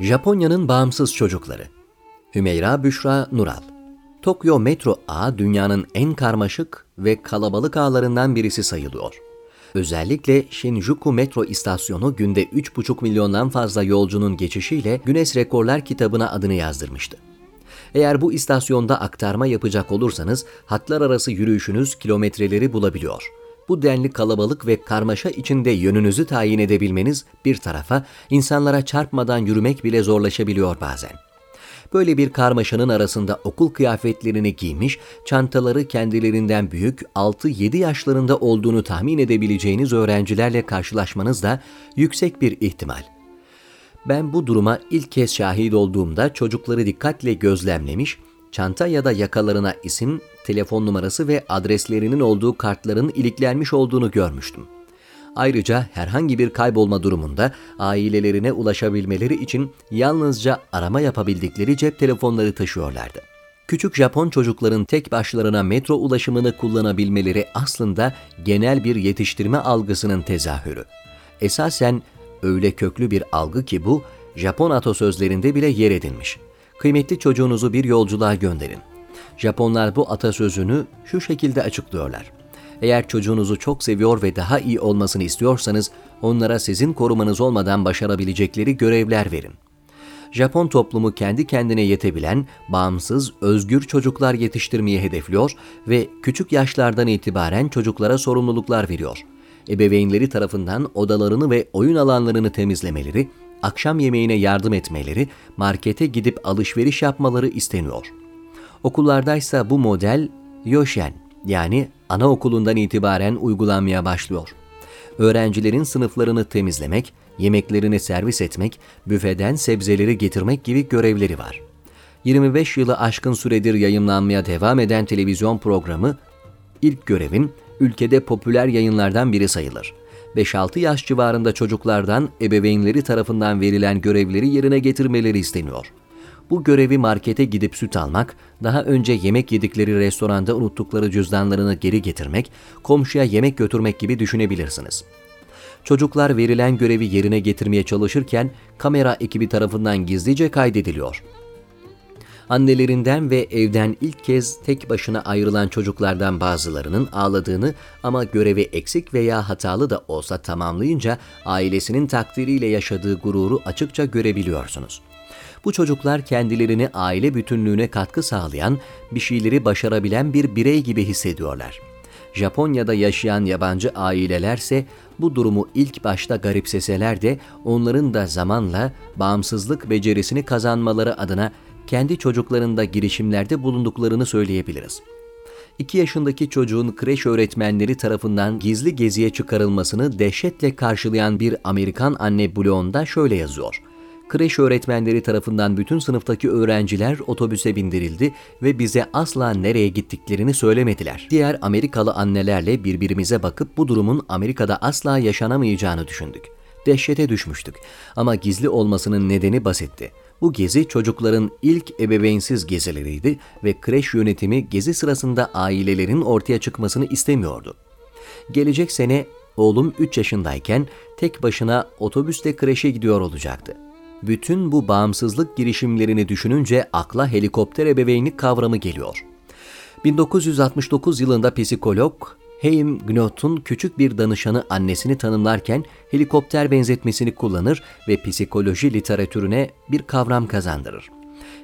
Japonya'nın bağımsız çocukları Hümeyra Büşra Nural Tokyo metro ağı dünyanın en karmaşık ve kalabalık ağlarından birisi sayılıyor. Özellikle Shinjuku metro istasyonu günde 3,5 milyondan fazla yolcunun geçişiyle Güneş Rekorlar kitabına adını yazdırmıştı. Eğer bu istasyonda aktarma yapacak olursanız hatlar arası yürüyüşünüz kilometreleri bulabiliyor. Bu denli kalabalık ve karmaşa içinde yönünüzü tayin edebilmeniz bir tarafa, insanlara çarpmadan yürümek bile zorlaşabiliyor bazen. Böyle bir karmaşanın arasında okul kıyafetlerini giymiş, çantaları kendilerinden büyük 6-7 yaşlarında olduğunu tahmin edebileceğiniz öğrencilerle karşılaşmanız da yüksek bir ihtimal. Ben bu duruma ilk kez şahit olduğumda çocukları dikkatle gözlemlemiş, çanta ya da yakalarına isim, telefon numarası ve adreslerinin olduğu kartların iliklenmiş olduğunu görmüştüm. Ayrıca herhangi bir kaybolma durumunda ailelerine ulaşabilmeleri için yalnızca arama yapabildikleri cep telefonları taşıyorlardı. Küçük Japon çocukların tek başlarına metro ulaşımını kullanabilmeleri aslında genel bir yetiştirme algısının tezahürü. Esasen öyle köklü bir algı ki bu, Japon atasözlerinde bile yer edinmiş. Kıymetli çocuğunuzu bir yolculuğa gönderin. Japonlar bu atasözünü şu şekilde açıklıyorlar. Eğer çocuğunuzu çok seviyor ve daha iyi olmasını istiyorsanız onlara sizin korumanız olmadan başarabilecekleri görevler verin. Japon toplumu kendi kendine yetebilen, bağımsız, özgür çocuklar yetiştirmeyi hedefliyor ve küçük yaşlardan itibaren çocuklara sorumluluklar veriyor. Ebeveynleri tarafından odalarını ve oyun alanlarını temizlemeleri, akşam yemeğine yardım etmeleri, markete gidip alışveriş yapmaları isteniyor. Okullardaysa bu model Yoshen yani anaokulundan itibaren uygulanmaya başlıyor. Öğrencilerin sınıflarını temizlemek, yemeklerini servis etmek, büfeden sebzeleri getirmek gibi görevleri var. 25 yılı aşkın süredir yayınlanmaya devam eden televizyon programı ilk görevin ülkede popüler yayınlardan biri sayılır. 5-6 yaş civarında çocuklardan ebeveynleri tarafından verilen görevleri yerine getirmeleri isteniyor. Bu görevi markete gidip süt almak, daha önce yemek yedikleri restoranda unuttukları cüzdanlarını geri getirmek, komşuya yemek götürmek gibi düşünebilirsiniz. Çocuklar verilen görevi yerine getirmeye çalışırken kamera ekibi tarafından gizlice kaydediliyor. Annelerinden ve evden ilk kez tek başına ayrılan çocuklardan bazılarının ağladığını ama görevi eksik veya hatalı da olsa tamamlayınca ailesinin takdiriyle yaşadığı gururu açıkça görebiliyorsunuz. Bu çocuklar kendilerini aile bütünlüğüne katkı sağlayan, bir şeyleri başarabilen bir birey gibi hissediyorlar. Japonya'da yaşayan yabancı ailelerse bu durumu ilk başta garipseseler de onların da zamanla bağımsızlık becerisini kazanmaları adına kendi çocuklarında girişimlerde bulunduklarını söyleyebiliriz. 2 yaşındaki çocuğun kreş öğretmenleri tarafından gizli geziye çıkarılmasını dehşetle karşılayan bir Amerikan anne bloğunda şöyle yazıyor. Kreş öğretmenleri tarafından bütün sınıftaki öğrenciler otobüse bindirildi ve bize asla nereye gittiklerini söylemediler. Diğer Amerikalı annelerle birbirimize bakıp bu durumun Amerika'da asla yaşanamayacağını düşündük. Dehşete düşmüştük ama gizli olmasının nedeni basitti. Bu gezi çocukların ilk ebeveynsiz gezileriydi ve kreş yönetimi gezi sırasında ailelerin ortaya çıkmasını istemiyordu. Gelecek sene oğlum 3 yaşındayken tek başına otobüsle kreşe gidiyor olacaktı. Bütün bu bağımsızlık girişimlerini düşününce akla helikopter ebeveynlik kavramı geliyor. 1969 yılında psikolog Heim Gnot'un küçük bir danışanı annesini tanımlarken helikopter benzetmesini kullanır ve psikoloji literatürüne bir kavram kazandırır.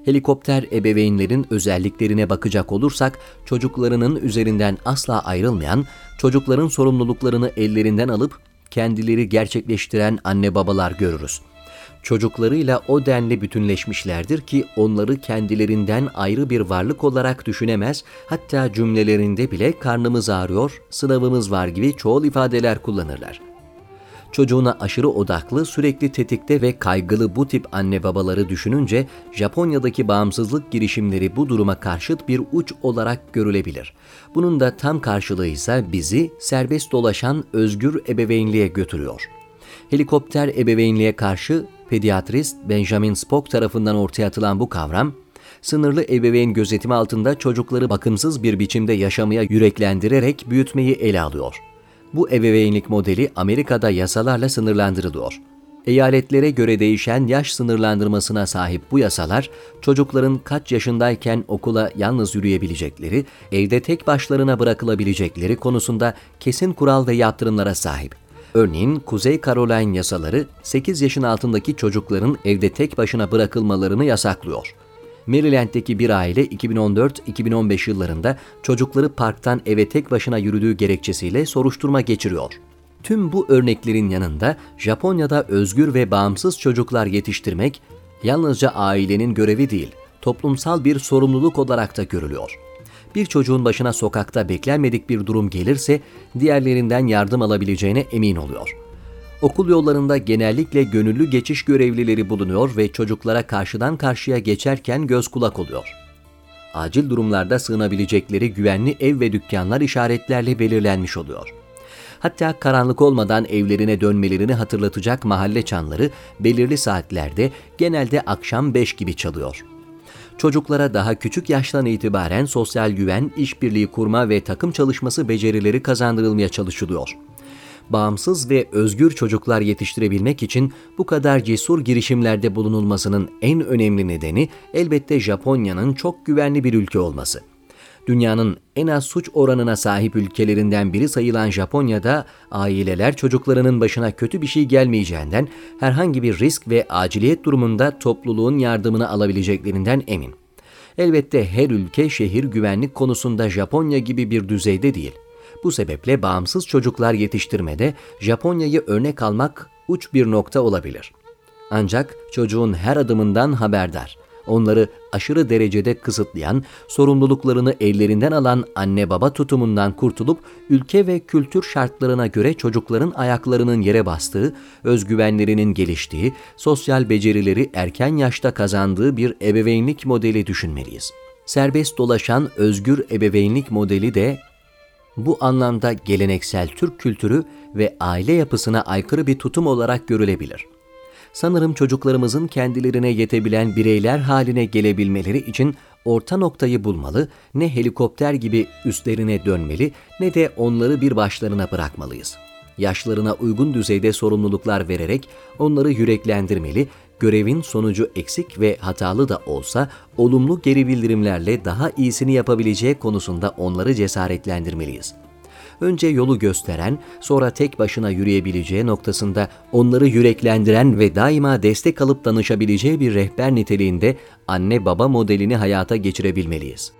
Helikopter ebeveynlerin özelliklerine bakacak olursak çocuklarının üzerinden asla ayrılmayan, çocukların sorumluluklarını ellerinden alıp kendileri gerçekleştiren anne babalar görürüz çocuklarıyla o denli bütünleşmişlerdir ki onları kendilerinden ayrı bir varlık olarak düşünemez, hatta cümlelerinde bile karnımız ağrıyor, sınavımız var gibi çoğul ifadeler kullanırlar. Çocuğuna aşırı odaklı, sürekli tetikte ve kaygılı bu tip anne babaları düşününce Japonya'daki bağımsızlık girişimleri bu duruma karşıt bir uç olarak görülebilir. Bunun da tam karşılığı ise bizi serbest dolaşan özgür ebeveynliğe götürüyor. Helikopter ebeveynliğe karşı pediatrist Benjamin Spock tarafından ortaya atılan bu kavram, sınırlı ebeveyn gözetimi altında çocukları bakımsız bir biçimde yaşamaya yüreklendirerek büyütmeyi ele alıyor. Bu ebeveynlik modeli Amerika'da yasalarla sınırlandırılıyor. Eyaletlere göre değişen yaş sınırlandırmasına sahip bu yasalar, çocukların kaç yaşındayken okula yalnız yürüyebilecekleri, evde tek başlarına bırakılabilecekleri konusunda kesin kural ve yaptırımlara sahip. Örneğin Kuzey Caroline yasaları 8 yaşın altındaki çocukların evde tek başına bırakılmalarını yasaklıyor. Maryland'deki bir aile 2014-2015 yıllarında çocukları parktan eve tek başına yürüdüğü gerekçesiyle soruşturma geçiriyor. Tüm bu örneklerin yanında Japonya'da özgür ve bağımsız çocuklar yetiştirmek yalnızca ailenin görevi değil, toplumsal bir sorumluluk olarak da görülüyor. Bir çocuğun başına sokakta beklenmedik bir durum gelirse diğerlerinden yardım alabileceğine emin oluyor. Okul yollarında genellikle gönüllü geçiş görevlileri bulunuyor ve çocuklara karşıdan karşıya geçerken göz kulak oluyor. Acil durumlarda sığınabilecekleri güvenli ev ve dükkanlar işaretlerle belirlenmiş oluyor. Hatta karanlık olmadan evlerine dönmelerini hatırlatacak mahalle çanları belirli saatlerde genelde akşam 5 gibi çalıyor. Çocuklara daha küçük yaştan itibaren sosyal güven, işbirliği kurma ve takım çalışması becerileri kazandırılmaya çalışılıyor bağımsız ve özgür çocuklar yetiştirebilmek için bu kadar cesur girişimlerde bulunulmasının en önemli nedeni elbette Japonya'nın çok güvenli bir ülke olması. Dünyanın en az suç oranına sahip ülkelerinden biri sayılan Japonya'da aileler çocuklarının başına kötü bir şey gelmeyeceğinden herhangi bir risk ve aciliyet durumunda topluluğun yardımını alabileceklerinden emin. Elbette her ülke şehir güvenlik konusunda Japonya gibi bir düzeyde değil. Bu sebeple bağımsız çocuklar yetiştirmede Japonya'yı örnek almak uç bir nokta olabilir. Ancak çocuğun her adımından haberdar, onları aşırı derecede kısıtlayan, sorumluluklarını ellerinden alan anne baba tutumundan kurtulup ülke ve kültür şartlarına göre çocukların ayaklarının yere bastığı, özgüvenlerinin geliştiği, sosyal becerileri erken yaşta kazandığı bir ebeveynlik modeli düşünmeliyiz. Serbest dolaşan özgür ebeveynlik modeli de bu anlamda geleneksel Türk kültürü ve aile yapısına aykırı bir tutum olarak görülebilir. Sanırım çocuklarımızın kendilerine yetebilen bireyler haline gelebilmeleri için orta noktayı bulmalı, ne helikopter gibi üstlerine dönmeli ne de onları bir başlarına bırakmalıyız. Yaşlarına uygun düzeyde sorumluluklar vererek onları yüreklendirmeli, görevin sonucu eksik ve hatalı da olsa olumlu geri bildirimlerle daha iyisini yapabileceği konusunda onları cesaretlendirmeliyiz. Önce yolu gösteren, sonra tek başına yürüyebileceği noktasında onları yüreklendiren ve daima destek alıp danışabileceği bir rehber niteliğinde anne baba modelini hayata geçirebilmeliyiz.